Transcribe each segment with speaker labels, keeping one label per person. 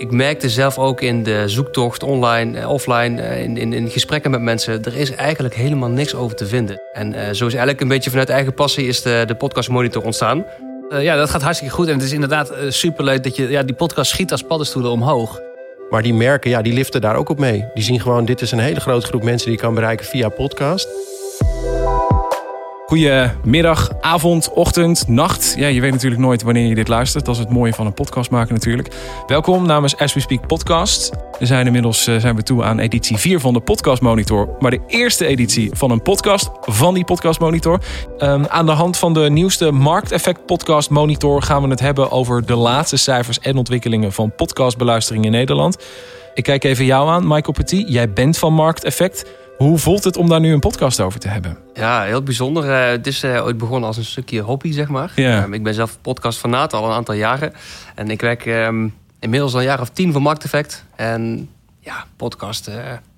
Speaker 1: Ik merkte zelf ook in de zoektocht online, eh, offline, eh, in, in, in gesprekken met mensen, er is eigenlijk helemaal niks over te vinden. En uh, zo is eigenlijk een beetje vanuit eigen passie is de, de podcast monitor ontstaan.
Speaker 2: Uh, ja, dat gaat hartstikke goed. En het is inderdaad uh, superleuk dat je ja, die podcast schiet als paddenstoelen omhoog.
Speaker 3: Maar die merken, ja, die liften daar ook op mee. Die zien gewoon, dit is een hele grote groep mensen die je kan bereiken via podcast.
Speaker 4: Goedemiddag, avond, ochtend, nacht. Ja, je weet natuurlijk nooit wanneer je dit luistert. Dat is het mooie van een podcast maken natuurlijk. Welkom namens As We Speak podcast. We zijn inmiddels uh, zijn we toe aan editie 4 van de Podcast Monitor. Maar de eerste editie van een podcast van die Podcast Monitor. Um, aan de hand van de nieuwste Markteffect Podcast Monitor gaan we het hebben over de laatste cijfers en ontwikkelingen van podcastbeluistering in Nederland. Ik kijk even jou aan, Michael Petit. Jij bent van Markteffect. Hoe voelt het om daar nu een podcast over te hebben?
Speaker 1: Ja, heel bijzonder. Uh, het is uh, ooit begonnen als een stukje hobby, zeg maar. Um, ik ben zelf podcastfanaat al een aantal jaren. En ik werk um, inmiddels al een jaar of tien voor Markteffect. En ja, podcast uh,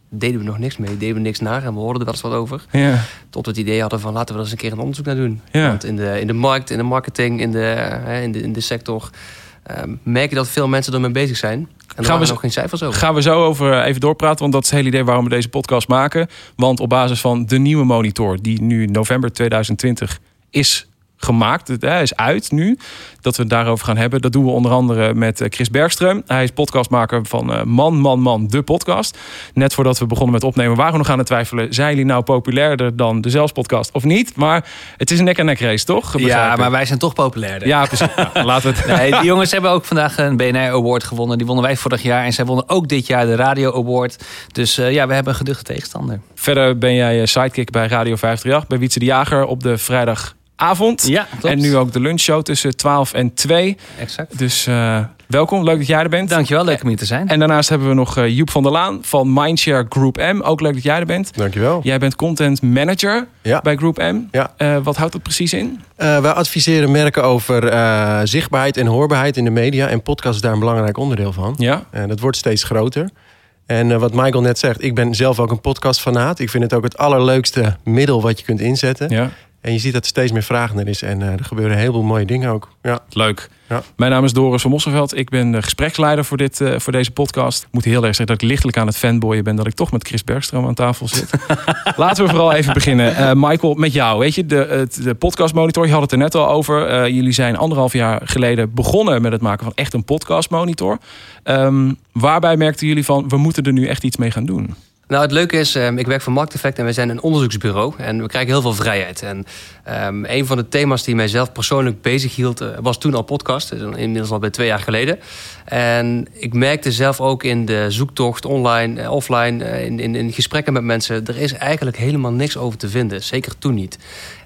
Speaker 1: deden we nog niks mee. Deden we niks naar en we hoorden er wel eens wat over.
Speaker 4: Ja.
Speaker 1: Tot we het idee hadden van laten we er eens een keer een onderzoek naar doen. Want in de, in de markt, in de marketing, in de, in de, in de sector... Um, merk je dat veel mensen ermee bezig zijn. En gaan we nog geen cijfers over.
Speaker 4: Gaan we zo over even doorpraten, want dat is het hele idee waarom we deze podcast maken. Want op basis van de nieuwe monitor, die nu november 2020 is gemaakt, het is uit nu, dat we het daarover gaan hebben. Dat doen we onder andere met Chris Bergström. Hij is podcastmaker van Man, Man, Man, de podcast. Net voordat we begonnen met opnemen waren we nog aan het twijfelen... zijn jullie nou populairder dan de Zelfs-podcast of niet? Maar het is een nek-en-nek race, toch?
Speaker 2: Ja, maar wij zijn toch populairder.
Speaker 4: Ja, precies. nou, laten we het...
Speaker 2: Nee, die jongens hebben ook vandaag een BNR Award gewonnen. Die wonnen wij vorig jaar. En zij wonnen ook dit jaar de Radio Award. Dus uh, ja, we hebben een geduchte tegenstander.
Speaker 4: Verder ben jij sidekick bij Radio 538... bij Wietse de Jager op de vrijdag avond.
Speaker 2: Ja,
Speaker 4: en nu ook de lunchshow tussen 12 en 2.
Speaker 2: Exact.
Speaker 4: Dus uh, welkom, leuk dat jij er bent.
Speaker 2: Dankjewel, leuk om hier te zijn.
Speaker 4: En daarnaast hebben we nog uh, Joep van der Laan van Mindshare Group M. Ook leuk dat jij er bent.
Speaker 3: Dankjewel.
Speaker 4: Jij bent content manager
Speaker 3: ja.
Speaker 4: bij Group M.
Speaker 3: Ja.
Speaker 4: Uh, wat houdt dat precies in?
Speaker 3: wij adviseren merken over zichtbaarheid en hoorbaarheid in de media. En podcast is daar een belangrijk onderdeel van.
Speaker 4: Ja.
Speaker 3: En dat wordt steeds groter. En wat Michael net zegt, ik ben zelf ook een podcastfanaat. Ik vind het ook het allerleukste middel wat je kunt inzetten.
Speaker 4: Ja.
Speaker 3: En je ziet dat er steeds meer vragen er is. En uh, er gebeuren heel veel mooie dingen ook. Ja.
Speaker 4: Leuk.
Speaker 3: Ja.
Speaker 4: Mijn naam is Doris van Mosselveld. Ik ben de gespreksleider voor, dit, uh, voor deze podcast. Ik moet heel erg zeggen dat ik lichtelijk aan het fanboyen ben... dat ik toch met Chris Bergström aan tafel zit. Laten we vooral even beginnen. Uh, Michael, met jou. Weet je, de, de podcastmonitor, je had het er net al over. jullie zijn anderhalf jaar geleden begonnen met het maken van echt een podcastmonitor. Um, waarbij merkten jullie van, we moeten er nu echt iets mee gaan doen?
Speaker 1: Nou, het leuke is, um, ik werk voor Markteffect en wij zijn een onderzoeksbureau. En we krijgen heel veel vrijheid. En um, een van de thema's die mij zelf persoonlijk bezig hield, uh, was toen al podcast. Dus inmiddels al bij twee jaar geleden. En ik merkte zelf ook in de zoektocht online, uh, offline, uh, in, in, in gesprekken met mensen, er is eigenlijk helemaal niks over te vinden. Zeker toen niet.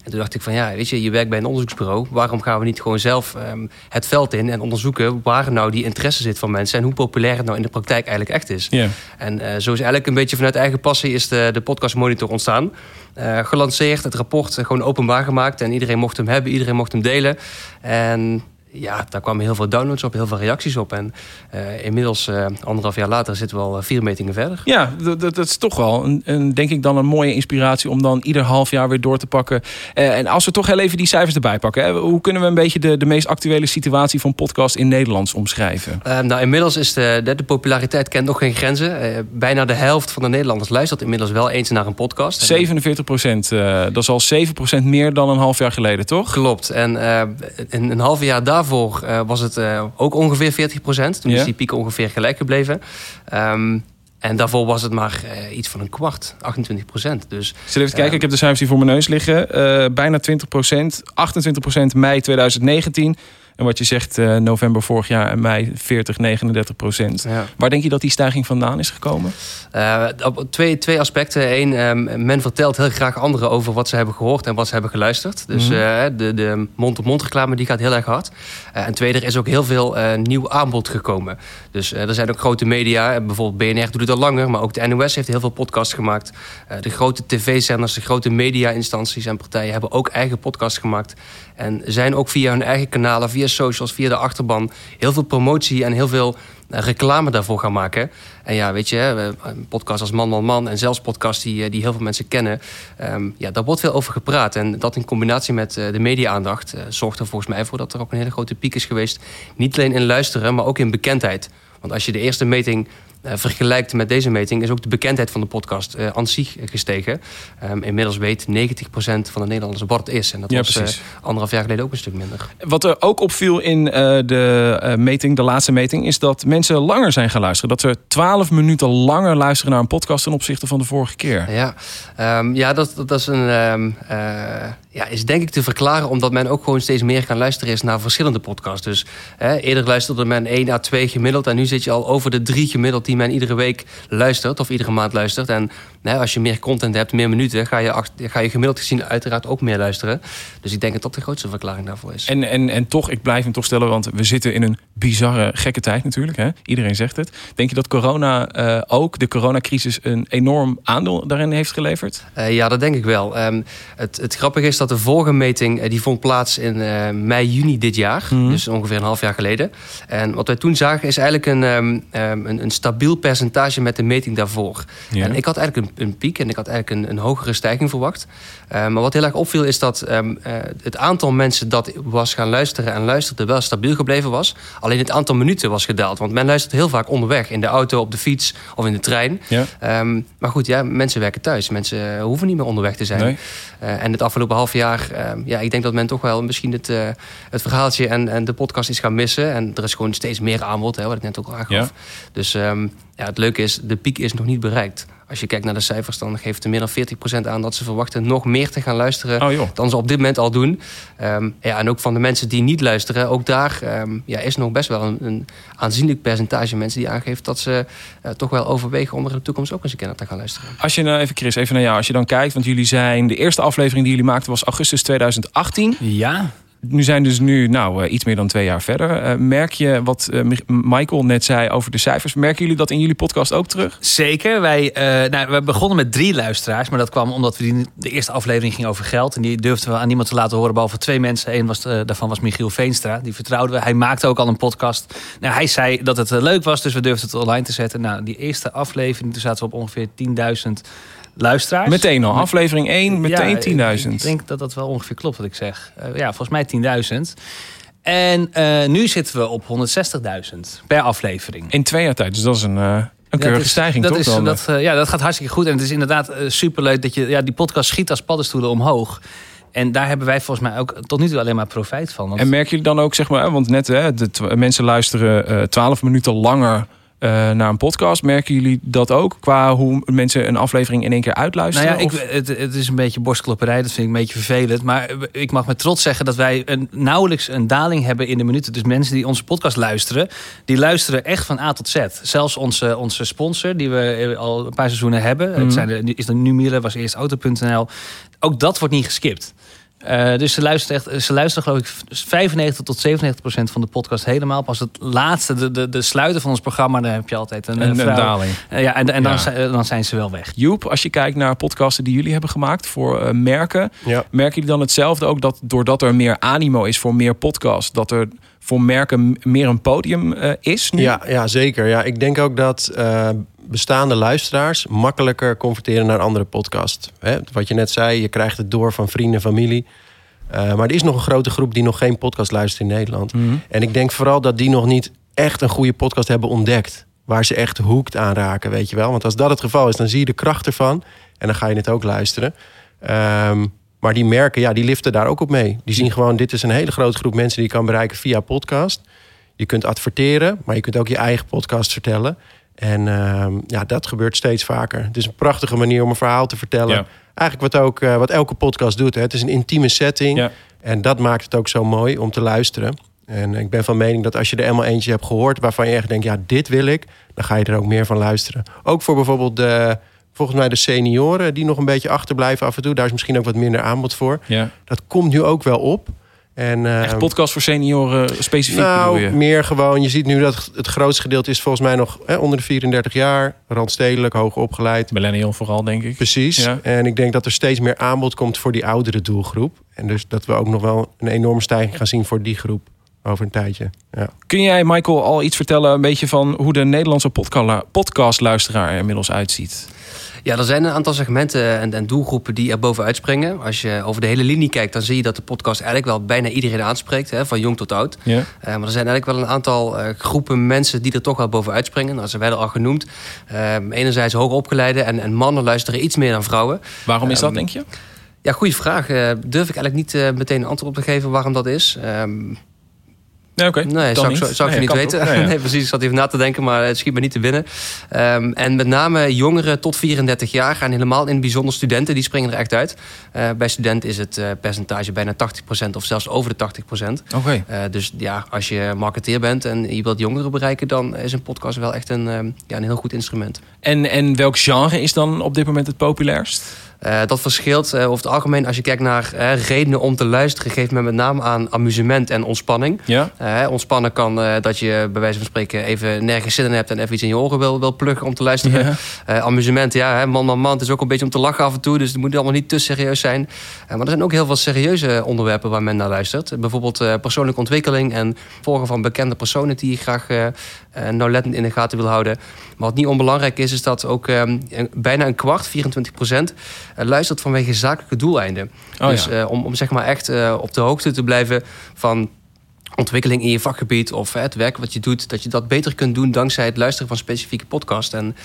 Speaker 1: En toen dacht ik van ja, weet je, je werkt bij een onderzoeksbureau. Waarom gaan we niet gewoon zelf um, het veld in en onderzoeken waar nou die interesse zit van mensen en hoe populair het nou in de praktijk eigenlijk echt is.
Speaker 4: Yeah.
Speaker 1: En uh, zo is eigenlijk een beetje vanuit eigen passie is de, de podcast monitor ontstaan. Uh, gelanceerd, het rapport gewoon openbaar gemaakt en iedereen mocht hem hebben, iedereen mocht hem delen. En ja, daar kwamen heel veel downloads op, heel veel reacties op. En uh, inmiddels, uh, anderhalf jaar later, zitten we al vier metingen verder.
Speaker 4: Ja, dat, dat is toch wel, een, een, denk ik, dan een mooie inspiratie... om dan ieder half jaar weer door te pakken. Uh, en als we toch heel even die cijfers erbij pakken... Hè, hoe kunnen we een beetje de, de meest actuele situatie van podcast in Nederlands omschrijven?
Speaker 1: nou, inmiddels is de, de, de, populariteit kent nog geen grenzen. bijna de helft van de Nederlanders luistert inmiddels wel eens naar een podcast.
Speaker 4: 47 procent, dat is al 7 procent meer dan een half jaar geleden, toch?
Speaker 1: Klopt. En in een half jaar daarvoor daarvoor uh, was het uh, ook ongeveer 40 procent. Toen
Speaker 4: Ja.
Speaker 1: is die piek ongeveer gelijk gebleven. Um, en daarvoor was het maar uh, iets van een kwart, 28 procent. Dus,
Speaker 4: Ik zit even te kijken, ik heb de cijfers hier voor mijn neus liggen. Bijna 20 procent, 28 procent mei 2019. En wat je zegt, uh, november vorig jaar en mei 40, 39 procent.
Speaker 1: Ja.
Speaker 4: Waar denk je dat die stijging vandaan is gekomen?
Speaker 1: Uh, op twee, twee aspecten. Eén, um, men vertelt heel graag anderen over wat ze hebben gehoord en wat ze hebben geluisterd. Dus
Speaker 4: Mhm.
Speaker 1: uh, de, de mond-op-mond reclame die gaat heel erg hard. En tweede, er is ook heel veel nieuw aanbod gekomen. Dus er zijn ook grote media, bijvoorbeeld BNR doet het al langer, maar ook de NOS heeft heel veel podcasts gemaakt. de grote tv-zenders, de grote media-instanties en partijen hebben ook eigen podcasts gemaakt. En zijn ook via hun eigen kanalen, via socials, via de achterban... heel veel promotie en heel veel uh, reclame daarvoor gaan maken. En ja, weet je, een podcast als Man, Man, Man... en zelfs podcasts die, die heel veel mensen kennen... Um, ja, daar wordt veel over gepraat. En dat in combinatie met uh, de media-aandacht... Zorgt er volgens mij voor dat er ook een hele grote piek is geweest. Niet alleen in luisteren, maar ook in bekendheid. Want als je de eerste meting vergelijkt met deze meting, is ook de bekendheid van de podcast uh, aan zich gestegen. Um, inmiddels weet 90% van de Nederlanders wat het is. En dat
Speaker 4: Ja,
Speaker 1: was
Speaker 4: precies.
Speaker 1: anderhalf jaar geleden ook een stuk minder.
Speaker 4: Wat er ook opviel in eh, de eh, meting, de laatste meting, is dat mensen langer zijn gaan luisteren. Dat ze 12 minuten langer luisteren naar een podcast ten opzichte van de vorige keer.
Speaker 1: Ja, Ehm, ja dat, dat is een. ehm, eh, ja, is denk ik te verklaren omdat men ook gewoon steeds meer gaan luisteren is naar verschillende podcasts. Dus hè, eerder luisterde men 1 à 2 gemiddeld. En nu zit je al over de drie gemiddeld die men iedere week luistert of iedere maand luistert. En als je meer content hebt, meer minuten, ga je, ga je gemiddeld gezien uiteraard ook meer luisteren. Dus ik denk dat dat de grootste verklaring daarvoor is.
Speaker 4: En, en, en toch, ik blijf hem toch stellen, want we zitten in een bizarre, gekke tijd natuurlijk. Hè? Iedereen zegt het. Denk je dat corona eh, ook, de coronacrisis, een enorm aandeel daarin heeft geleverd?
Speaker 1: Eh, ja, dat denk ik wel. Ehm, het, het grappige is dat de vorige meting eh, die vond plaats in mei, juni dit jaar.
Speaker 4: Mhm.
Speaker 1: Dus ongeveer een half jaar geleden. En wat wij toen zagen is eigenlijk een, ehm, ehm, een, een stabiel percentage met de meting daarvoor.
Speaker 4: Ja.
Speaker 1: En ik had eigenlijk een, een piek en ik had eigenlijk een, een hogere stijging verwacht. Eh, maar wat heel erg opviel is dat ehm, eh, het aantal mensen dat was gaan luisteren en luisterde wel stabiel gebleven was. Alleen het aantal minuten was gedaald. Want men luistert heel vaak onderweg. In de auto, op de fiets of in de trein.
Speaker 4: Ja.
Speaker 1: Ehm, maar goed, ja, mensen werken thuis. Mensen eh, hoeven niet meer onderweg te zijn.
Speaker 4: Nee.
Speaker 1: En het afgelopen half jaar, ehm, ja, ik denk dat men toch wel misschien het, het verhaaltje en, en de podcast is gaan missen. En er is gewoon steeds meer aanbod, hè, wat ik net ook al aangaf.
Speaker 4: Ja.
Speaker 1: Dus ja, het leuke is, de piek is nog niet bereikt. Als je kijkt naar de cijfers, dan geeft er meer dan 40% aan dat ze verwachten nog meer te gaan luisteren
Speaker 4: Oh
Speaker 1: dan ze op dit moment al doen. Ehm, ja, en ook van de mensen die niet luisteren, ook daar ehm, ja, is nog best wel een, een aanzienlijk percentage mensen die aangeeft dat ze eh, toch wel overwegen om er in de toekomst ook eens een keer naar te gaan luisteren.
Speaker 4: Als je nou even, Chris, even naar jou. Als je dan kijkt, want jullie zijn, de eerste aflevering die jullie maakten was augustus 2018.
Speaker 2: Ja,
Speaker 4: Nu zijn dus nu nou, eh, iets meer dan twee jaar verder. Eh, merk je wat eh, Mi- Michael net zei over de cijfers? Merken jullie dat in jullie podcast ook terug?
Speaker 2: Zeker. Wij, nou, we begonnen met drie luisteraars. Maar dat kwam omdat we die, de eerste aflevering ging over geld. En die durfden we aan niemand te laten horen. Behalve twee mensen. Eén was, daarvan was Michiel Veenstra. Die vertrouwden we. Hij maakte ook al een podcast. Nou, hij zei dat het leuk was. Dus we durfden het online te zetten. Nou, die eerste aflevering. Toen zaten we op ongeveer 10.000 luisteraars.
Speaker 4: Meteen al, aflevering 1, meteen
Speaker 2: Ja,
Speaker 4: 10.000.
Speaker 2: Ik denk dat dat wel ongeveer klopt wat ik zeg. Eh, ja, volgens mij 10.000. En eh, nu zitten we op 160.000 per aflevering.
Speaker 4: In twee jaar tijd, dus dat is een, eh, een
Speaker 2: Dat
Speaker 4: keurige
Speaker 2: is-
Speaker 4: stijging,
Speaker 2: dat
Speaker 4: toch?
Speaker 2: Is,
Speaker 4: dan?
Speaker 2: dat, ja, dat gaat hartstikke goed. En het is inderdaad uh, superleuk dat je... Ja, die podcast schiet als paddenstoelen omhoog. En daar hebben wij volgens mij ook tot nu toe alleen maar profijt van. Want
Speaker 4: En merken jullie dan ook, zeg maar, want net hè, de mensen luisteren eh 12 minuten langer eh, naar een podcast. Merken jullie dat ook qua hoe mensen een aflevering in één keer
Speaker 2: nou
Speaker 4: uitluisteren?
Speaker 2: ja, ik, het, het is een beetje borstklopperij. Dat vind ik een beetje vervelend. Maar ik mag met trots zeggen dat wij een, nauwelijks een daling hebben in de minuten. Dus mensen die onze podcast luisteren, die luisteren echt van A tot Z. Zelfs onze, onze sponsor, die we al een paar seizoenen hebben.
Speaker 4: Mhm.
Speaker 2: Het zijn de, is de Numile, was eerst Auto.nl. Ook dat wordt niet geskipt. Eh, dus ze luisteren, echt, ze luisteren geloof ik 95 tot 97 procent van de podcast helemaal. Pas het laatste, de, de, de sluiten van ons programma, dan heb je altijd een,
Speaker 4: een, daling.
Speaker 2: Eh, ja, en, en
Speaker 4: Ja.
Speaker 2: Dan, zijn, dan zijn ze wel weg.
Speaker 4: Joep, als je kijkt naar podcasten die jullie hebben gemaakt voor eh, merken,
Speaker 3: Ja.
Speaker 4: merken jullie dan hetzelfde ook dat doordat er meer animo is voor meer podcasts, dat er voor merken meer een podium eh, is nu?
Speaker 3: Ja, ja, zeker. Ja, ik denk ook dat eh, bestaande luisteraars makkelijker converteren naar andere podcasts. Hè, wat je net zei, je krijgt het door van vrienden, familie. Eh, maar er is nog een grote groep die nog geen podcast luistert in Nederland.
Speaker 4: Mhm.
Speaker 3: En ik denk vooral dat die nog niet echt een goede podcast hebben ontdekt. Waar ze echt hoekt aan raken, weet je wel. Want als dat het geval is, dan zie je de kracht ervan. En dan ga je het ook luisteren. Ehm, maar die merken, ja, die liften daar ook op mee. Die zien gewoon, dit is een hele grote groep mensen die je kan bereiken via podcast. Je kunt adverteren, maar je kunt ook je eigen podcast vertellen. En ehm, ja, dat gebeurt steeds vaker. Het is een prachtige manier om een verhaal te vertellen.
Speaker 4: Ja.
Speaker 3: Eigenlijk wat, ook, eh, wat elke podcast doet. Hè. Het is een intieme setting.
Speaker 4: Ja.
Speaker 3: En dat maakt het ook zo mooi om te luisteren. En ik ben van mening dat als je er eenmaal eentje hebt gehoord... waarvan je echt denkt, ja, dit wil ik... dan ga je er ook meer van luisteren. Ook voor bijvoorbeeld de, volgens mij de senioren... die nog een beetje achterblijven af en toe. Daar is misschien ook wat minder aanbod voor.
Speaker 4: Ja.
Speaker 3: Dat komt nu ook wel op. En, eh,
Speaker 4: Echt podcast voor senioren specifiek
Speaker 3: nou,
Speaker 4: je?
Speaker 3: meer gewoon. Je ziet nu dat het grootste gedeelte is volgens mij nog hè, onder de 34 jaar. Randstedelijk, hoog opgeleid.
Speaker 4: Millennial vooral, denk ik.
Speaker 3: Precies.
Speaker 4: Ja.
Speaker 3: En ik denk dat er steeds meer aanbod komt voor die oudere doelgroep. En dus dat we ook nog wel een enorme stijging gaan zien voor die groep. over een tijdje. Ja.
Speaker 4: Kun jij, Michael, al iets vertellen een beetje van hoe de Nederlandse podca- podcastluisteraar er inmiddels uitziet?
Speaker 1: Ja, er zijn een aantal segmenten en, en doelgroepen die er bovenuit springen. Als je over de hele linie kijkt, dan zie je dat de podcast eigenlijk wel bijna iedereen aanspreekt, hè, van jong tot oud.
Speaker 4: Ja.
Speaker 1: Eh, maar er zijn eigenlijk wel een aantal eh, groepen mensen die er toch wel bovenuit springen. Nou, ze werden al genoemd. Eh, enerzijds hoogopgeleide en, en mannen luisteren iets meer dan vrouwen.
Speaker 4: Waarom is dat,
Speaker 1: Ehm,
Speaker 4: denk je?
Speaker 1: Ja, goede vraag. Eh, durf ik eigenlijk niet meteen een antwoord op te geven waarom dat is.
Speaker 4: Nee, oké.
Speaker 1: Nee, zou, ik zou ik niet weten.
Speaker 4: Nee, ja.
Speaker 1: Nee, precies. Ik zat even na te denken, maar het schiet me niet te binnen. Ehm, en met name jongeren tot 34 jaar en helemaal in het bijzonder studenten, die springen er echt uit. Eh, bij studenten is het eh, percentage bijna 80% of zelfs over de 80%.
Speaker 4: Oké.
Speaker 1: Eh, dus ja, als je marketeer bent en je wilt jongeren bereiken, dan is een podcast wel echt een, ehm, ja, een heel goed instrument.
Speaker 4: En, en welk genre is dan op dit moment het populairst?
Speaker 1: Eh, dat verschilt eh, over het algemeen als je kijkt naar eh, redenen om te luisteren, geeft men met name aan amusement en ontspanning.
Speaker 4: Ja?
Speaker 1: Ontspannen kan dat je bij wijze van spreken even nergens zin in hebt en even iets in je oren wil, wil pluggen om te luisteren.
Speaker 4: Ja.
Speaker 1: Amusement, ja, hè, man, man, man. Het is ook een beetje om te lachen af en toe, dus het moet allemaal niet te serieus zijn. Maar er zijn ook heel veel serieuze onderwerpen waar men naar luistert. Bijvoorbeeld persoonlijke ontwikkeling en volgen van bekende personen die je graag nauwlettend in de gaten wil houden. Maar wat niet onbelangrijk is, is dat ook eh, een- bijna een kwart, 24 procent, luistert vanwege zakelijke doeleinden.
Speaker 4: Oh,
Speaker 1: dus
Speaker 4: ja.
Speaker 1: eh, om, om zeg maar echt eh, op de hoogte te blijven van ontwikkeling in je vakgebied of eh, het werk wat je doet, dat je dat beter kunt doen dankzij het luisteren van specifieke podcasts. En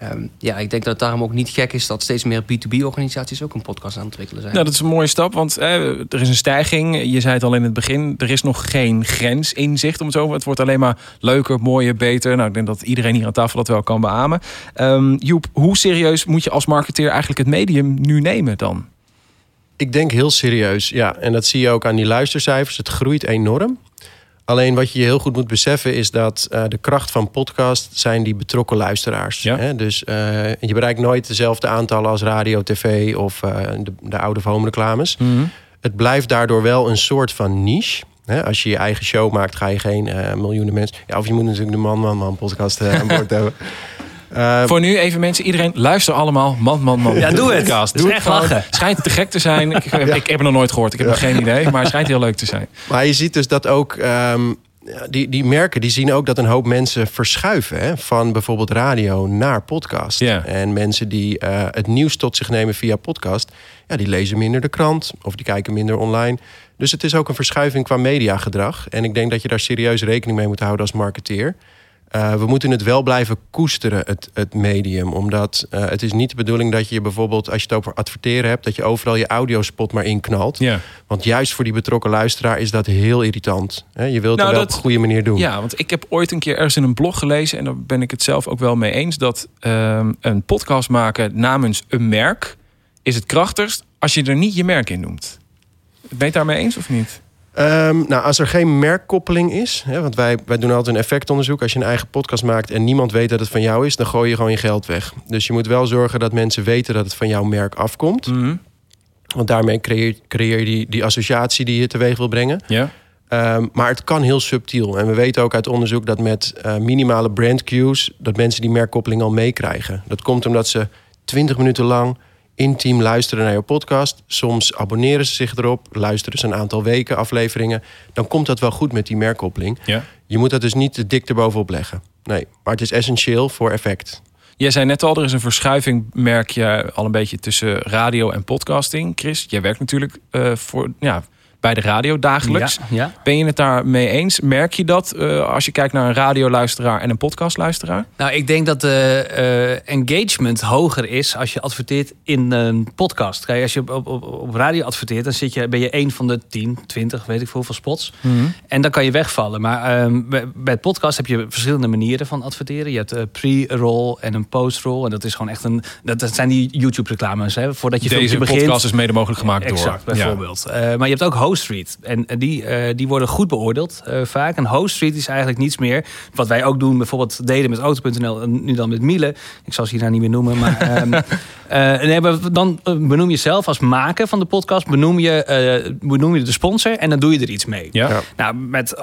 Speaker 1: ehm, ja, ik denk dat het daarom ook niet gek is dat steeds meer B2B-organisaties ook een podcast aan het ontwikkelen zijn.
Speaker 4: Nou, dat is een mooie stap, want eh, er is een stijging. Je zei het al in het begin, er is nog geen grens in zicht. Om het, zo, het wordt alleen maar leuker, mooier, beter. Nou, ik denk dat iedereen hier aan tafel dat wel kan beamen. Ehm, Joep, hoe serieus moet je als marketeer eigenlijk het medium nu nemen dan?
Speaker 3: Ik denk heel serieus, ja. En dat zie je ook aan die luistercijfers. Het groeit enorm. Alleen wat je heel goed moet beseffen is dat eh, de kracht van podcast zijn die betrokken luisteraars.
Speaker 4: Ja.
Speaker 3: Hè? Dus eh, je bereikt nooit dezelfde aantallen als radio, tv of eh, de, de oude home reclames. Het blijft daardoor wel een soort van niche. Hè? Als je je eigen show maakt, ga je geen miljoenen mensen. Ja, of je moet natuurlijk de Man Man Man podcast aan boord hebben. Eh,
Speaker 4: Voor nu even mensen, iedereen luister allemaal. Man, man, man.
Speaker 2: Ja, doe het.
Speaker 4: Podcast.
Speaker 2: Het is echt
Speaker 4: gewoon.
Speaker 2: lachen.
Speaker 4: Schijnt te gek te zijn. Ik, ik, ik heb het nog nooit gehoord. Ik heb nog geen idee. Maar het schijnt heel leuk te zijn.
Speaker 3: Maar je ziet dus dat ook ehm, ja, die, die merken die zien ook dat een hoop mensen verschuiven hè, van bijvoorbeeld radio naar podcast. En mensen die eh, het nieuws tot zich nemen via podcast, ja, die lezen minder de krant of die kijken minder online. Dus het is ook een verschuiving qua mediagedrag. En ik denk dat je daar serieus rekening mee moet houden als marketeer. Eh, we moeten het wel blijven koesteren, het, het medium. Omdat eh, het is niet de bedoeling dat je bijvoorbeeld, als je het over adverteren hebt, dat je overal je audiospot maar inknalt.
Speaker 4: Ja.
Speaker 3: Want juist voor die betrokken luisteraar is dat heel irritant. Je wilt
Speaker 4: Nou,
Speaker 3: het wel
Speaker 4: dat-
Speaker 3: op een goede manier doen.
Speaker 4: Ja, want ik heb ooit een keer ergens in een blog gelezen... en daar ben ik het zelf ook wel mee eens... dat ehm, een podcast maken namens een merk... is het krachtigst als je er niet je merk in noemt. Ben je het daarmee eens of niet?
Speaker 3: Ehm, nou, als er geen merkkoppeling is, hè, want wij, wij doen altijd een effectonderzoek. Als je een eigen podcast maakt en niemand weet dat het van jou is, dan gooi je gewoon je geld weg. Dus je moet wel zorgen dat mensen weten dat het van jouw merk afkomt.
Speaker 4: Mhm.
Speaker 3: Want daarmee creëer, creëer je die, die associatie die je teweeg wil brengen.
Speaker 4: Ja.
Speaker 3: Ehm, maar het kan heel subtiel. En we weten ook uit onderzoek dat met eh, minimale brand cues... dat mensen die merkkoppeling al meekrijgen. Dat komt omdat ze 20 minuten lang intiem luisteren naar je podcast. Soms abonneren ze zich erop, luisteren ze een aantal weken afleveringen. Dan komt dat wel goed met die merkkoppeling.
Speaker 4: ja.
Speaker 3: Je moet dat dus niet te dik erbovenop leggen. Nee, maar het is essentieel voor effect.
Speaker 4: Jij zei net al, er is een verschuiving, merk je al een beetje tussen radio en podcasting. Chris, jij werkt natuurlijk eh, voor, ja, bij de radio dagelijks.
Speaker 2: Ja, ja.
Speaker 4: Ben je het daarmee eens? Merk je dat eh, als je kijkt naar een radioluisteraar en een podcastluisteraar?
Speaker 2: Nou, ik denk dat de eh, engagement hoger is als je adverteert in een podcast. Kijk, als je op, op, op, radio adverteert, dan zit je, ben je één van de 10, 20, weet ik veel, van spots. En dan kan je wegvallen. Maar ehm, bij, podcast heb je verschillende manieren van adverteren. Je hebt een pre-roll en een post-roll. En dat is gewoon echt een. Dat, dat zijn die YouTube-reclames. Voordat je
Speaker 4: Deze
Speaker 2: begint.
Speaker 4: podcast is mede mogelijk gemaakt
Speaker 2: Exact,
Speaker 4: door.
Speaker 2: bijvoorbeeld. Eh, maar je hebt ook Host Street. En die, eh, die worden goed beoordeeld eh, vaak. En Host Street is eigenlijk niets meer. Wat wij ook doen, bijvoorbeeld deden met Auto.nl en nu dan met Miele. Ik zal ze hier nou niet meer noemen. Maar, ehm, eh, nee, maar dan benoem je zelf als maker van de podcast. Benoem je, eh, benoem je de sponsor en dan doe je er iets mee.
Speaker 4: Ja.
Speaker 3: Ja.
Speaker 2: Nou, met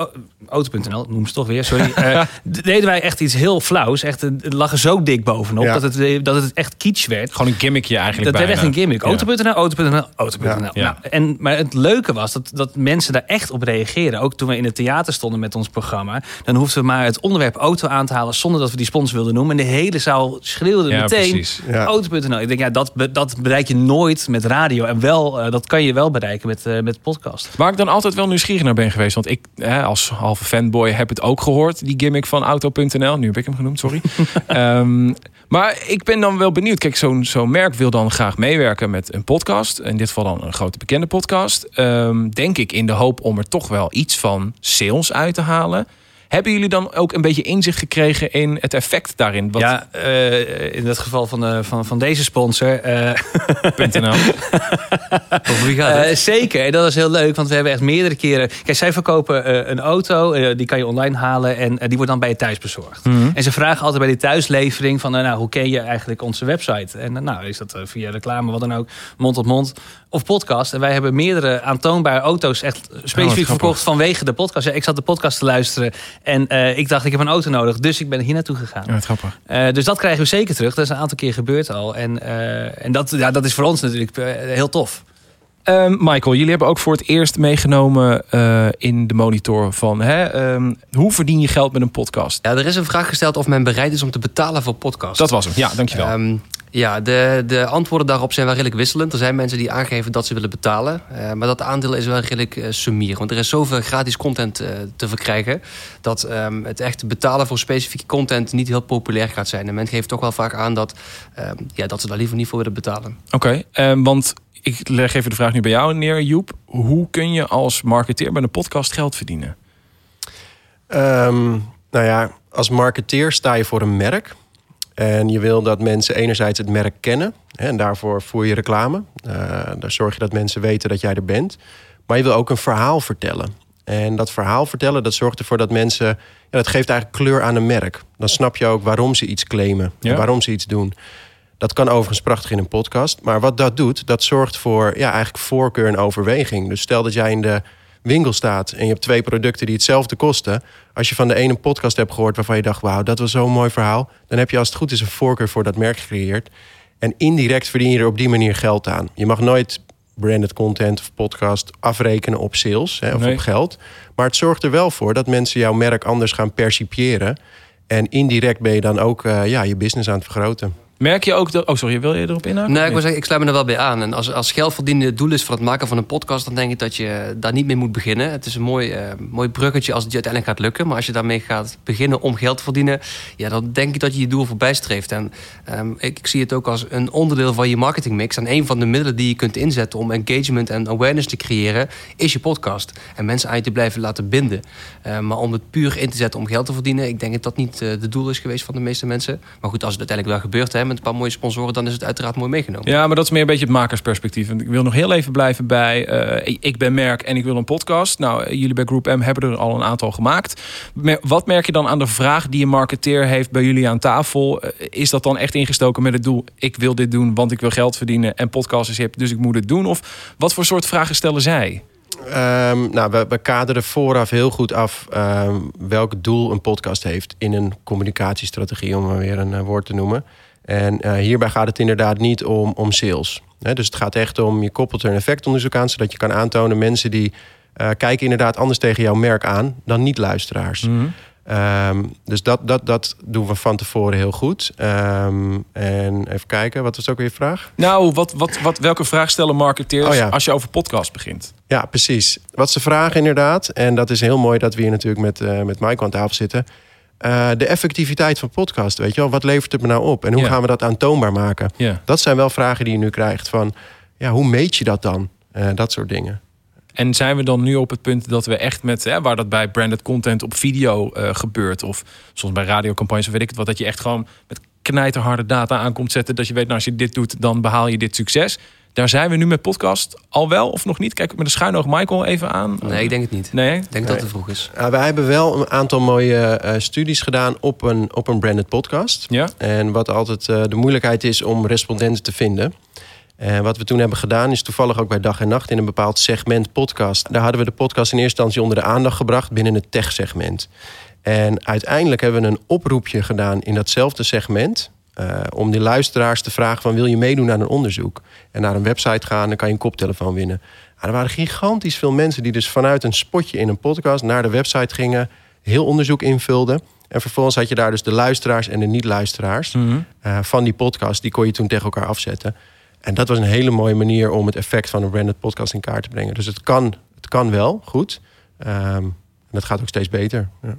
Speaker 2: Auto.nl, noem ze toch weer, sorry. eh, deden wij echt iets heel flauws. Echt, het lag er zo dik bovenop
Speaker 3: Ja.
Speaker 2: dat, het, dat het echt kitsch werd.
Speaker 4: Gewoon een gimmickje eigenlijk
Speaker 2: Dat werd echt
Speaker 4: bijna.
Speaker 2: een gimmick. Auto.nl, Auto.nl, Auto.nl.
Speaker 3: Ja.
Speaker 4: Ja.
Speaker 2: Nou, en, maar het leuke was, dat, dat mensen daar echt op reageren. Ook toen we in het theater stonden met ons programma. Dan hoefden we maar het onderwerp auto aan te halen zonder dat we die sponsor wilden noemen. En de hele zaal schreeuwde
Speaker 4: Ja,
Speaker 2: meteen
Speaker 4: precies.
Speaker 3: Ja.
Speaker 2: auto.nl. Ik denk, ja, dat, dat bereik je nooit met radio. En wel, eh, dat kan je wel bereiken met, eh, met podcast.
Speaker 4: Waar ik dan altijd wel nieuwsgierig naar ben geweest. Want ik hè, als halve fanboy heb het ook gehoord. Die gimmick van Auto.nl. Nu heb ik hem genoemd, sorry. Ehm, maar ik ben dan wel benieuwd. Kijk, zo'n zo'n merk wil dan graag meewerken met een podcast. In dit geval dan een grote bekende podcast. Ehm, denk ik in de hoop om er toch wel iets van sales uit te halen. Hebben jullie dan ook een beetje inzicht gekregen in het effect daarin? Wat
Speaker 2: Ja, eh, in het geval van, eh, van, van deze sponsor. eh,
Speaker 4: .nl.
Speaker 1: Over wie gaat het?
Speaker 2: Eh, zeker, en dat is heel leuk, want we hebben echt meerdere keren. Kijk, zij verkopen eh, een auto, eh, die kan je online halen en die wordt dan bij je thuis bezorgd.
Speaker 4: Mhm.
Speaker 2: En ze vragen altijd bij die thuislevering van, nou, hoe ken je eigenlijk onze website? En nou, is dat via reclame, wat dan ook, mond tot mond of podcast. En wij hebben meerdere aantoonbare auto's echt specifiek
Speaker 4: grappig.
Speaker 2: verkocht vanwege de podcast. Ja, ik zat de podcast te luisteren en eh, ik dacht, ik heb een auto nodig, dus ik ben hier naartoe gegaan.
Speaker 4: Ja, wat grappig.
Speaker 2: Eh, dus dat krijgen we zeker terug. Dat is een aantal keer gebeurd al. En, eh, en dat, ja, dat is voor ons natuurlijk heel tof.
Speaker 4: Ehm, Michael, jullie hebben ook voor het eerst meegenomen eh, in de monitor van hè, ehm, hoe verdien je geld met een podcast?
Speaker 1: Ja, er is een vraag gesteld of men bereid is om te betalen voor podcasts.
Speaker 4: Dat was hem. Ja, dankjewel.
Speaker 1: Ehm, ja, de, de antwoorden daarop zijn wel redelijk wisselend. Er zijn mensen die aangeven dat ze willen betalen. eh, maar dat aandeel is wel redelijk eh summier. Want er is zoveel gratis content eh, te verkrijgen... dat ehm, het echt betalen voor specifieke content niet heel populair gaat zijn. En men geeft toch wel vaak aan dat, ehm, ja, dat ze daar liever niet voor willen betalen.
Speaker 4: Oké, ehm, want ik leg even de vraag nu bij jou neer, Joep. Hoe kun je als marketeer met een podcast geld verdienen?
Speaker 3: Ehm, nou ja, als marketeer sta je voor een merk. En je wil dat mensen enerzijds het merk kennen. Hè, en daarvoor voer je reclame. Eh, daar zorg je dat mensen weten dat jij er bent. Maar je wil ook een verhaal vertellen. En dat verhaal vertellen, dat zorgt ervoor dat mensen... Ja, dat geeft eigenlijk kleur aan een merk. Dan snap je ook waarom ze iets claimen.
Speaker 4: Ja.
Speaker 3: En waarom ze iets doen. Dat kan overigens prachtig in een podcast. Maar wat dat doet, dat zorgt voor ja, eigenlijk voorkeur en overweging. Dus stel dat jij in de winkel staat en je hebt twee producten die hetzelfde kosten. Als je van de ene een podcast hebt gehoord waarvan je dacht, wauw, dat was zo'n mooi verhaal. Dan heb je als het goed is een voorkeur voor dat merk gecreëerd. En indirect verdien je er op die manier geld aan. Je mag nooit branded content of podcast afrekenen op sales hè, of
Speaker 4: Nee.
Speaker 3: op geld. Maar het zorgt er wel voor dat mensen jouw merk anders gaan percipiëren. En indirect ben je dan ook eh, ja, je business aan het vergroten.
Speaker 4: Merk je ook dat... Oh, sorry, wil je erop inhaken?
Speaker 1: Nee, ik wil zeggen, ik sluit me er wel bij aan. En als, als geld verdienen het doel is voor het maken van een podcast... dan denk ik dat je daar niet mee moet beginnen. Het is een mooi, eh, mooi bruggetje als het je uiteindelijk gaat lukken. Maar als je daarmee gaat beginnen om geld te verdienen... ja, dan denk ik dat je je doel voorbij streeft. En ehm, ik, ik zie het ook als een onderdeel van je marketingmix. En een van de middelen die je kunt inzetten... om engagement en awareness te creëren... is je podcast. En mensen aan je te blijven laten binden. Eh, maar om het puur in te zetten om geld te verdienen... ik denk dat dat niet eh de doel is geweest van de meeste mensen. Maar goed, als het uiteindelijk wel gebeurt... Hè, met een paar mooie sponsoren... dan is het uiteraard mooi meegenomen.
Speaker 4: Ja, maar dat is meer een beetje het makersperspectief. En ik wil nog heel even blijven bij... eh, ik- ben merk en ik wil een podcast. Nou, eh, jullie bij Groep M hebben er al een aantal gemaakt. Wat merk je dan aan de vraag die een marketeer heeft bij jullie aan tafel? Eh, Is dat dan echt ingestoken met het doel... ik wil dit doen, want ik wil geld verdienen... en podcast is hip, dus ik moet het doen? Of wat voor soort vragen stellen zij?
Speaker 3: Ehm, nou, we, we kaderen vooraf heel goed af ehm, welk doel een podcast heeft in een communicatiestrategie, om maar weer een woord te noemen. En eh, hierbij gaat het inderdaad niet om, om sales. Dus het gaat echt om, je koppelt er een effectonderzoek aan, zodat je kan aantonen mensen die eh, kijken inderdaad anders tegen jouw merk aan dan niet-luisteraars. Ehm, dus dat, dat, dat doen we van tevoren heel goed. Ehm, en even kijken, wat was ook weer je vraag?
Speaker 4: Nou, wat, wat, wat, welke vraag stellen marketeers
Speaker 3: Oh ja.
Speaker 4: als je over podcast begint?
Speaker 3: Ja, precies. Wat ze vragen inderdaad, en dat is heel mooi dat we hier natuurlijk met, eh met Michael aan tafel zitten. Eh, de effectiviteit van podcast, weet je wel. Wat levert het me nou op? En hoe gaan we dat aantoonbaar maken? Dat zijn wel vragen die je nu krijgt van... ja, hoe meet je dat dan? Eh, dat soort dingen.
Speaker 4: En zijn we dan nu op het punt dat we echt met, hè, waar dat bij branded content op video eh, gebeurt, of soms bij radiocampagnes of weet ik het wat, dat je echt gewoon met knijterharde data aankomt zetten, dat je weet, nou, als je dit doet, dan behaal je dit succes. Daar zijn we nu met podcast al wel of nog niet? Kijk met een schuin oog Michael even aan.
Speaker 1: Nee, ik denk het niet.
Speaker 4: Nee?
Speaker 1: Ik denk dat het te vroeg is.
Speaker 3: Uh, wij hebben wel een aantal mooie eh, studies gedaan op een, op een branded podcast.
Speaker 4: Ja?
Speaker 3: En wat altijd eh, de moeilijkheid is om respondenten te vinden. En wat we toen hebben gedaan is toevallig ook bij Dag en Nacht in een bepaald segment podcast. Daar hadden we de podcast in eerste instantie onder de aandacht gebracht binnen het tech-segment. En uiteindelijk hebben we een oproepje gedaan in datzelfde segment. Eh, om die luisteraars te vragen van wil je meedoen aan een onderzoek? En naar een website gaan, dan kan je een koptelefoon winnen. er waren gigantisch veel mensen die dus vanuit een spotje in een podcast naar de website gingen, heel onderzoek invulden. En vervolgens had je daar dus de luisteraars en de niet-luisteraars
Speaker 4: Mhm.
Speaker 3: eh, van die podcast. Die kon je toen tegen elkaar afzetten. En dat was een hele mooie manier om het effect van een branded podcast in kaart te brengen. Dus het kan, het kan wel, goed. Ehm, en dat gaat ook steeds beter. Ja.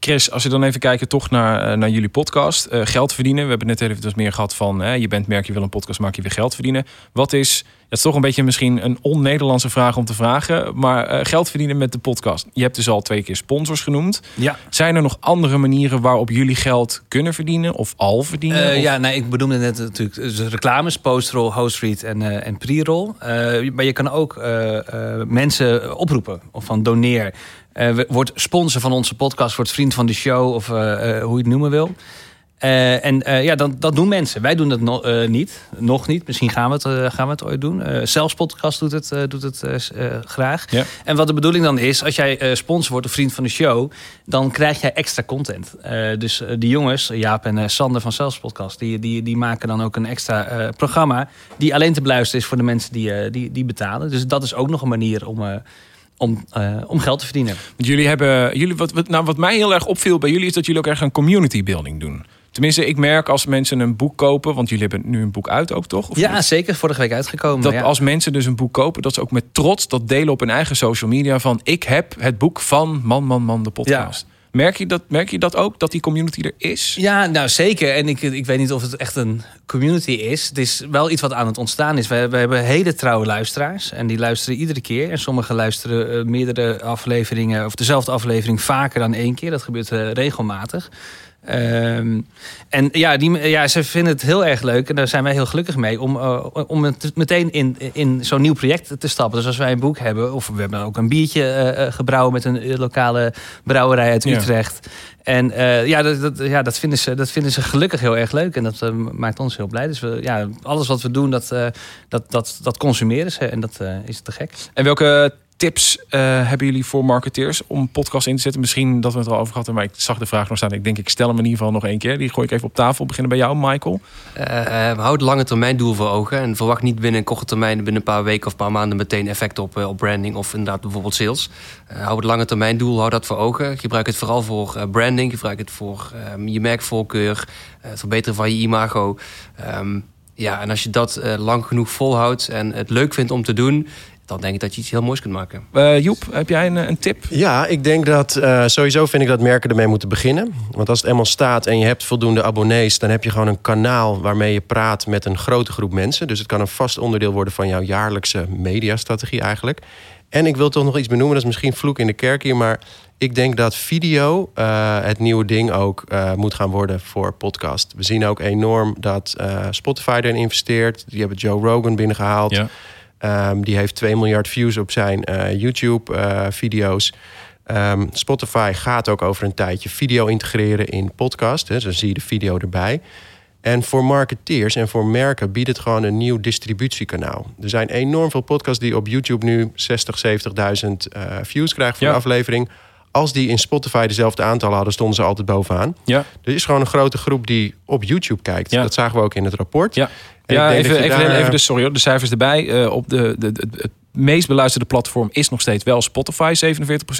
Speaker 4: Chris, als je dan even kijken toch naar, eh, naar jullie podcast. Eh, geld verdienen. We hebben het net even dus meer gehad van... Hè, je bent merk, je wil een podcast maken, je wil geld verdienen. Wat is... Het is toch een beetje misschien een on-Nederlandse vraag om te vragen. Maar eh, geld verdienen met de podcast. Je hebt dus al twee keer sponsors genoemd.
Speaker 2: Ja.
Speaker 4: Zijn er nog andere manieren waarop jullie geld kunnen verdienen? Of al verdienen? Of-
Speaker 2: ja, nee, ik bedoelde net natuurlijk dus reclames, postrol, host-read en, en pre-roll. Maar je kan ook mensen oproepen of van doneer. Eh, we- word sponsor van onze podcast, word vriend van de show of eh, eh, hoe je het noemen wil. En ja, dan, dat doen mensen. Wij doen dat no- niet. Nog niet. Misschien gaan we het, gaan we het ooit doen. Zelfs podcast doet het, doet het graag.
Speaker 4: Ja.
Speaker 2: En wat de bedoeling dan is, als jij sponsor wordt of vriend van de show, dan krijg jij extra content. Dus die jongens, Jaap en Sander van Zelfs Podcast, die, die, die maken dan ook een extra programma die alleen te beluisteren is voor de mensen die, die, die betalen. Dus dat is ook nog een manier om, om, eh, om geld te verdienen.
Speaker 4: Want jullie hebben, jullie, wat, wat, nou, wat mij heel erg opviel bij jullie is dat jullie ook erg een community building doen. Tenminste, ik merk als mensen een boek kopen, want jullie hebben nu een boek uit ook, toch? Of
Speaker 2: Ja,
Speaker 4: niet?
Speaker 2: zeker. Vorige week uitgekomen.
Speaker 4: Dat
Speaker 2: ja.
Speaker 4: als mensen dus een boek kopen, dat ze ook met trots dat delen op hun eigen social media van ik heb het boek van Man Man Man de podcast. Merk, je dat, merk je dat ook, dat die community er is?
Speaker 2: Ja, nou zeker. En ik, ik weet niet of het echt een community is. Het is wel iets wat aan het ontstaan is. We, we hebben hele trouwe luisteraars. En die luisteren iedere keer. En sommigen luisteren eh, meerdere afleveringen... of dezelfde aflevering vaker dan één keer. Dat gebeurt eh, regelmatig. Ehm, en ja, die, ja, ze vinden het heel erg leuk. En daar zijn wij heel gelukkig mee. Om, eh, om het meteen in, in zo'n nieuw project te stappen. Dus als wij een boek hebben. Of we hebben ook een biertje eh, eh, gebrouwen met een lokale brouwerij uit
Speaker 4: Ja.
Speaker 2: Utrecht. En ja, dat, dat, ja dat, vinden ze, dat vinden ze gelukkig heel erg leuk. En dat maakt ons heel blij. Dus we, ja, alles wat we doen, dat, dat, dat, dat consumeren ze. En dat is te gek.
Speaker 4: En welke tips eh, hebben jullie voor marketeers om podcast in te zetten? Misschien dat we het al over gehad hebben, maar ik zag de vraag nog staan. Ik denk, ik stel hem in ieder geval nog één keer. Die gooi ik even op tafel. Beginnen bij jou, Michael.
Speaker 1: Eh, eh, houd lange termijn doel voor ogen. En verwacht niet binnen een korte termijn, binnen een paar weken of een paar maanden meteen effect op, op branding of inderdaad bijvoorbeeld sales. Eh, hou het lange termijn doel, hou dat voor ogen. Gebruik het vooral voor branding, gebruik het voor ehm, je merkvoorkeur, het verbeteren van je imago. Ehm, ja, en als je dat lang genoeg volhoudt en het leuk vindt om te doen, dan denk ik dat je iets heel moois kunt maken.
Speaker 4: Eh, Joep, heb jij een, een tip?
Speaker 3: Ja, ik denk dat eh, sowieso vind ik dat merken ermee moeten beginnen. Want als het eenmaal staat en je hebt voldoende abonnees, dan heb je gewoon een kanaal waarmee je praat met een grote groep mensen. Dus het kan een vast onderdeel worden van jouw jaarlijkse mediastrategie eigenlijk. En ik wil toch nog iets benoemen, dat is misschien vloek in de kerk hier, maar ik denk dat video eh, het nieuwe ding ook eh, moet gaan worden voor podcast. We zien ook enorm dat eh, Spotify erin investeert. Die hebben Joe Rogan binnengehaald. Ehm, die heeft 2 miljard views op zijn eh, YouTube-video's. Ehm, Spotify gaat ook over een tijdje video integreren in podcast. Hè, dus dan zie je de video erbij. En voor marketeers en voor merken biedt het gewoon een nieuw distributiekanaal. Er zijn enorm veel podcasts die op YouTube nu 60, 70.000 eh, views krijgen voor
Speaker 4: Ja.
Speaker 3: aflevering. Als die in Spotify dezelfde aantallen hadden, stonden ze altijd bovenaan.
Speaker 4: Ja.
Speaker 3: Er is gewoon een grote groep die op YouTube kijkt.
Speaker 4: Ja.
Speaker 3: Dat zagen we ook in het rapport.
Speaker 4: Ja. Ja, even, even,
Speaker 3: daar,
Speaker 4: even
Speaker 3: eh,
Speaker 4: de, sorry, hoor, de cijfers erbij. Eh, op de, de, de, het meest beluisterde platform is nog steeds wel Spotify,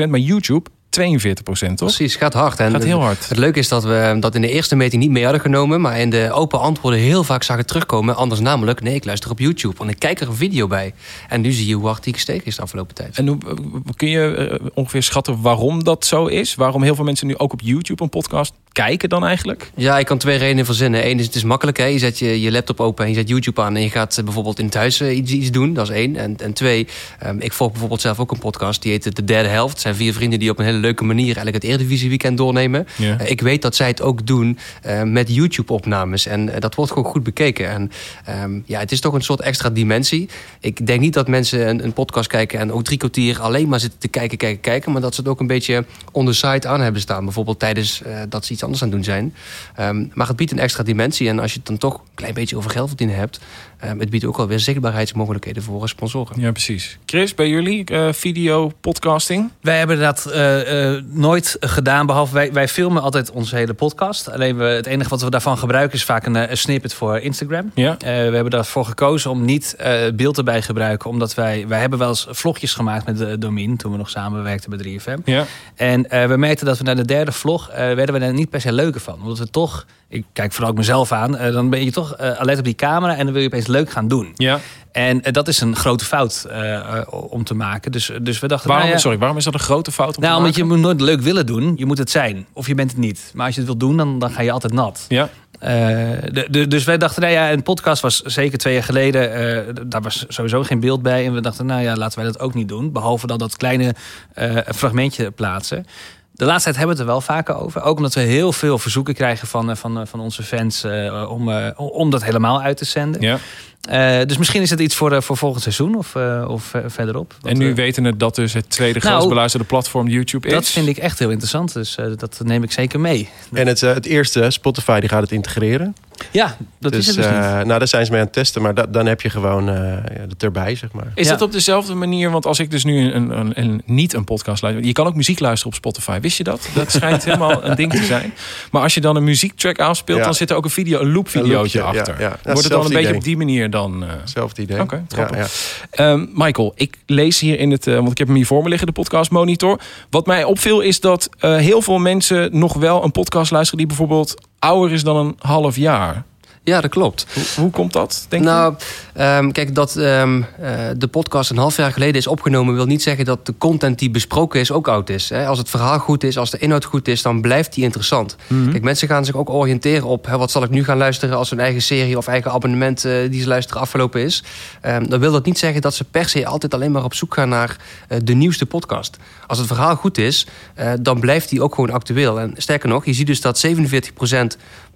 Speaker 4: 47%. Maar YouTube, 42%, toch?
Speaker 1: Precies, gaat hard. En
Speaker 4: Gaat heel hard.
Speaker 1: Het leuke is dat we dat in de eerste meting niet mee hadden genomen, maar in de open antwoorden heel vaak zagen terugkomen. Anders namelijk, nee, ik luister op YouTube, want ik kijk er een video bij. En nu zie je hoe hard die gestegen is de afgelopen tijd.
Speaker 4: En hoe, kun je eh, ongeveer schatten waarom dat zo is? Waarom heel veel mensen nu ook op YouTube een podcast kijken dan eigenlijk?
Speaker 1: Ja, ik kan twee redenen verzinnen. Eén is, het is makkelijk. Hè? Je zet je, je laptop open en je zet YouTube aan... en je gaat eh, bijvoorbeeld in het huis eh, iets, iets doen. Dat is één. En, en twee, ehm, ik volg bijvoorbeeld zelf ook een podcast... die heet De Derde Helft. Het zijn vier vrienden die op een hele leuke manier... eigenlijk het Eredivisie weekend doornemen.
Speaker 4: Ja.
Speaker 1: Eh, ik weet dat zij het ook doen eh, met YouTube-opnames. En eh, dat wordt gewoon goed bekeken. En ehm, ja, het is toch een soort extra dimensie. Ik denk niet dat mensen een, een podcast kijken... en ook drie kwartier alleen maar zitten te kijken, kijken, kijken... maar dat ze het ook een beetje on the side aan hebben staan. Bijvoorbeeld tijdens eh, dat ze iets anders aan doen zijn. Ehm, maar het biedt een extra dimensie. En als je het dan toch een klein beetje over geld verdienen hebt... eh, het biedt ook alweer zichtbaarheidsmogelijkheden voor sponsoren.
Speaker 4: Ja, precies. Chris, bij jullie eh, video, podcasting?
Speaker 2: Wij hebben dat eh, eh, nooit gedaan, behalve wij, wij filmen altijd onze hele podcast. Alleen we, het enige wat we daarvan gebruiken is vaak een, eh, een snippet voor Instagram.
Speaker 4: Ja.
Speaker 2: Eh, we hebben daarvoor gekozen om niet eh, beeld erbij te gebruiken. Omdat wij, wij hebben wel eens vlogjes gemaakt met de Domin toen we nog samenwerkten bij 3FM.
Speaker 4: Ja.
Speaker 2: En eh, we merkten dat we na de derde vlog eh, werden we er niet per se leuker van. Omdat we toch, ik kijk vooral ook mezelf aan, dan ben je toch eh, alert op die camera en dan wil je opeens leuk gaan doen.
Speaker 4: Ja.
Speaker 2: En eh, dat is een grote fout eh, eh, om te maken. Dus, dus we dachten,
Speaker 4: Waarom,
Speaker 2: nou ja,
Speaker 4: Sorry, waarom is dat een grote fout om
Speaker 2: nou,
Speaker 4: te
Speaker 2: omdat je moet nooit leuk willen doen. Je moet het zijn. Of je bent het niet. Maar als je het wilt doen, dan, dan ga je altijd nat.
Speaker 4: Ja.
Speaker 2: De, de- dus wij dachten, nou ja, een podcast was zeker twee jaar geleden. eh, daar was sowieso geen beeld bij. En we dachten, nou ja, laten wij dat ook niet doen. Behalve dan dat kleine fragmentje plaatsen. De laatste tijd hebben we het er wel vaker over. Ook omdat we heel veel verzoeken krijgen van, eh, van, eh, van onze fans eh, om, om dat helemaal uit te zenden.
Speaker 4: Ja.
Speaker 2: Eh, dus misschien is het iets voor, eh, voor volgend seizoen of, eh, of verderop.
Speaker 4: En nu weten het dat dus het tweede
Speaker 2: Nou,
Speaker 4: grootst beluisterde platform YouTube is.
Speaker 2: dat vind ik echt heel interessant. Dus eh, dat neem ik zeker mee.
Speaker 3: En het, eh, het eerste, Spotify, die gaat het integreren.
Speaker 2: Ja, dat
Speaker 3: dus,
Speaker 2: is het dus niet.
Speaker 3: eh, nou, daar zijn ze mee aan het testen. Maar da- dan heb je gewoon eh, het erbij, zeg maar.
Speaker 4: Is
Speaker 2: Ja.
Speaker 4: dat op dezelfde manier? Want als ik dus nu een, een, een, niet een podcast luister. Je kan ook muziek luisteren op Spotify. Wist je dat? Dat schijnt helemaal een ding te zijn. Maar als je dan een muziektrack afspeelt,
Speaker 3: Ja.
Speaker 4: dan zit er ook een video, een loop
Speaker 3: Een
Speaker 4: videootje
Speaker 3: loopje, ja,
Speaker 4: achter.
Speaker 3: ja. Ja,
Speaker 4: Wordt het dan een beetje
Speaker 3: idee.
Speaker 4: op die manier dan?
Speaker 3: Hetzelfde idee.
Speaker 4: Oké,
Speaker 3: ja.
Speaker 4: Ehm, Michael, ik lees hier in het, eh, want ik heb hem hier voor me liggen, de podcast monitor. Wat mij opviel is dat eh, heel veel mensen nog wel een podcast luisteren die bijvoorbeeld ouder is dan een half jaar.
Speaker 1: Ja, dat klopt.
Speaker 4: Hoe, hoe komt dat, denk je?
Speaker 1: nou, ehm, kijk, dat ehm, eh, de podcast een half jaar geleden is opgenomen... wil niet zeggen dat de content die besproken is ook oud is. Hè? Als het verhaal goed is, als de inhoud goed is... dan blijft die interessant.
Speaker 4: Mhm.
Speaker 1: Kijk, mensen gaan zich ook oriënteren op... Hè, wat zal ik nu gaan luisteren als hun eigen serie of eigen abonnement... eh, die ze luisteren afgelopen is. Ehm, dan wil dat niet zeggen dat ze per se altijd alleen maar op zoek gaan... naar eh, de nieuwste podcast. Als het verhaal goed is, dan blijft die ook gewoon actueel. En sterker nog, je ziet dus dat 47%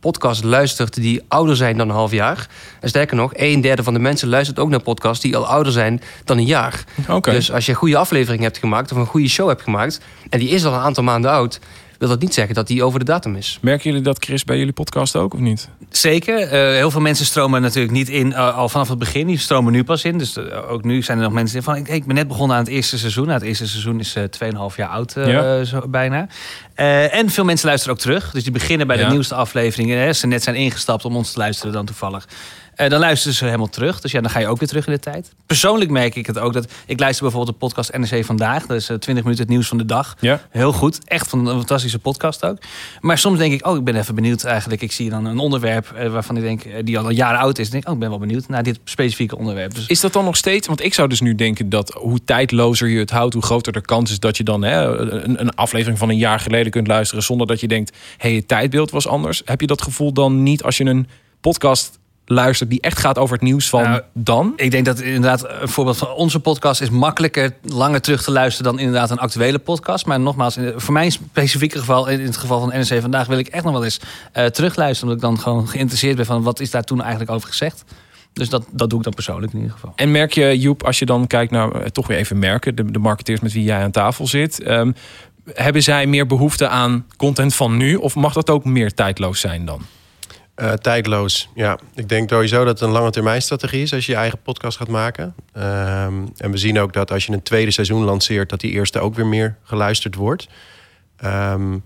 Speaker 1: podcast luistert die ouder zijn dan een half jaar. En sterker nog, een derde van de mensen luistert ook naar podcasts die al ouder zijn dan een jaar.
Speaker 4: Oké.
Speaker 1: Dus als je een goede aflevering hebt gemaakt of een goede show hebt gemaakt en die is al een aantal maanden oud, wil dat niet zeggen dat die over de datum is.
Speaker 4: Merken jullie dat, Chris, bij jullie podcast ook of niet?
Speaker 2: Zeker. Eh, heel veel mensen stromen natuurlijk niet in eh, al vanaf het begin. Die stromen nu pas in. Dus eh, ook nu zijn er nog mensen die van... Ik, ik ben net begonnen aan het eerste seizoen. Nou, het eerste seizoen is eh 2,5 jaar oud eh,
Speaker 4: Ja.
Speaker 2: zo, bijna. Eh, en veel mensen luisteren ook terug. Dus die beginnen bij
Speaker 4: Ja.
Speaker 2: de nieuwste afleveringen. Hè, ze net zijn ingestapt om ons te luisteren dan toevallig. Eh, dan luisteren ze helemaal terug. Dus ja, dan ga je ook weer terug in de tijd. Persoonlijk merk ik het ook. dat Ik luister bijvoorbeeld de podcast NRC Vandaag. Dat is eh, 20 minuten het nieuws van de dag.
Speaker 4: Ja.
Speaker 2: Heel goed. Echt van een fantastische podcast ook. Maar soms denk ik, oh, ik ben even benieuwd eigenlijk. Ik zie dan een onderwerp eh, waarvan ik denk, eh, die al een jaar oud is. Dan denk ik, oh, ik ben wel benieuwd naar dit specifieke onderwerp. Dus
Speaker 4: Is dat dan nog steeds? Want ik zou dus nu denken dat hoe tijdlozer je het houdt, hoe groter de kans is dat je dan hè, een, een aflevering van een jaar geleden kunt luisteren zonder dat je denkt, hé, hey, het tijdbeeld was anders. Heb je dat gevoel dan niet als je een podcast luistert die echt gaat over het nieuws van
Speaker 2: Nou,
Speaker 4: dan?
Speaker 2: ik denk dat inderdaad een voorbeeld van onze podcast is makkelijker langer terug te luisteren dan inderdaad een actuele podcast. Maar nogmaals, voor mijn specifieke geval, in het geval van NRC vandaag, wil ik echt nog wel eens eh, terugluisteren. Omdat ik dan gewoon geïnteresseerd ben van wat is daar toen eigenlijk over gezegd. Dus dat, dat doe ik dan persoonlijk in ieder geval.
Speaker 4: En merk je, Joep, als je dan kijkt naar, eh, toch weer even merken, de, de marketeers met wie jij aan tafel zit, ehm, hebben zij meer behoefte aan content van nu? Of mag dat ook meer tijdloos zijn dan?
Speaker 3: Eh, tijdloos, ja. Ik denk sowieso dat het een lange termijn strategie is als je je eigen podcast gaat maken. Ehm, en we zien ook dat als je een tweede seizoen lanceert, dat die eerste ook weer meer geluisterd wordt. Ehm,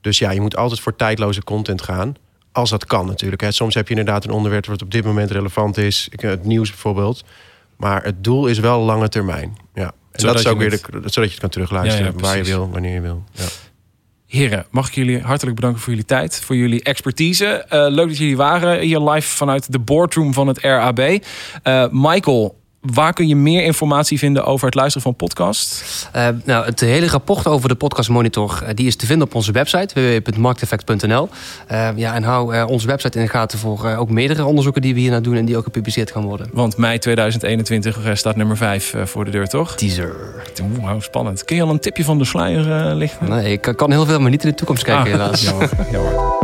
Speaker 3: dus ja, je moet altijd voor tijdloze content gaan. Als dat kan natuurlijk. Hè. Soms heb je inderdaad een onderwerp wat op dit moment relevant is. Ik- Het nieuws bijvoorbeeld. Maar het doel is wel lange termijn. Ja. En
Speaker 4: Zodat
Speaker 3: dat is ook weer de, zodat je het kan terugluisteren
Speaker 4: Ja, ja,
Speaker 3: waar je wil, wanneer je wil. Ja.
Speaker 4: Heren, mag ik jullie hartelijk bedanken voor jullie tijd, voor jullie expertise. Eh, leuk dat jullie waren hier live vanuit de boardroom van het RAB. Eh, Michael, waar kun je meer informatie vinden over het luisteren van podcast?
Speaker 1: Eh, nou, het hele rapport over de podcast monitor eh, die is te vinden op onze website www.markteffect.nl. Eh, ja, en hou onze website in de gaten voor ook meerdere onderzoeken die we hierna doen en die ook gepubliceerd gaan worden.
Speaker 4: Want mei 2021 eh, staat nummer 5 voor de deur, toch?
Speaker 1: Teaser.
Speaker 4: Oeh, wauw, spannend. Kun je al een tipje van de sluier lichten?
Speaker 1: Nee, ik kan heel veel, maar niet in de toekomst kijken,
Speaker 4: Ah,
Speaker 1: helaas.
Speaker 4: Jammer, jammer.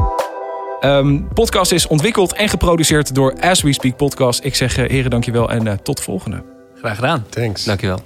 Speaker 4: Um, podcast is ontwikkeld en geproduceerd door As We Speak Podcast. Ik zeg eh, heren, dankjewel en eh, tot de volgende.
Speaker 2: Graag gedaan.
Speaker 3: Thanks.
Speaker 1: Dankjewel.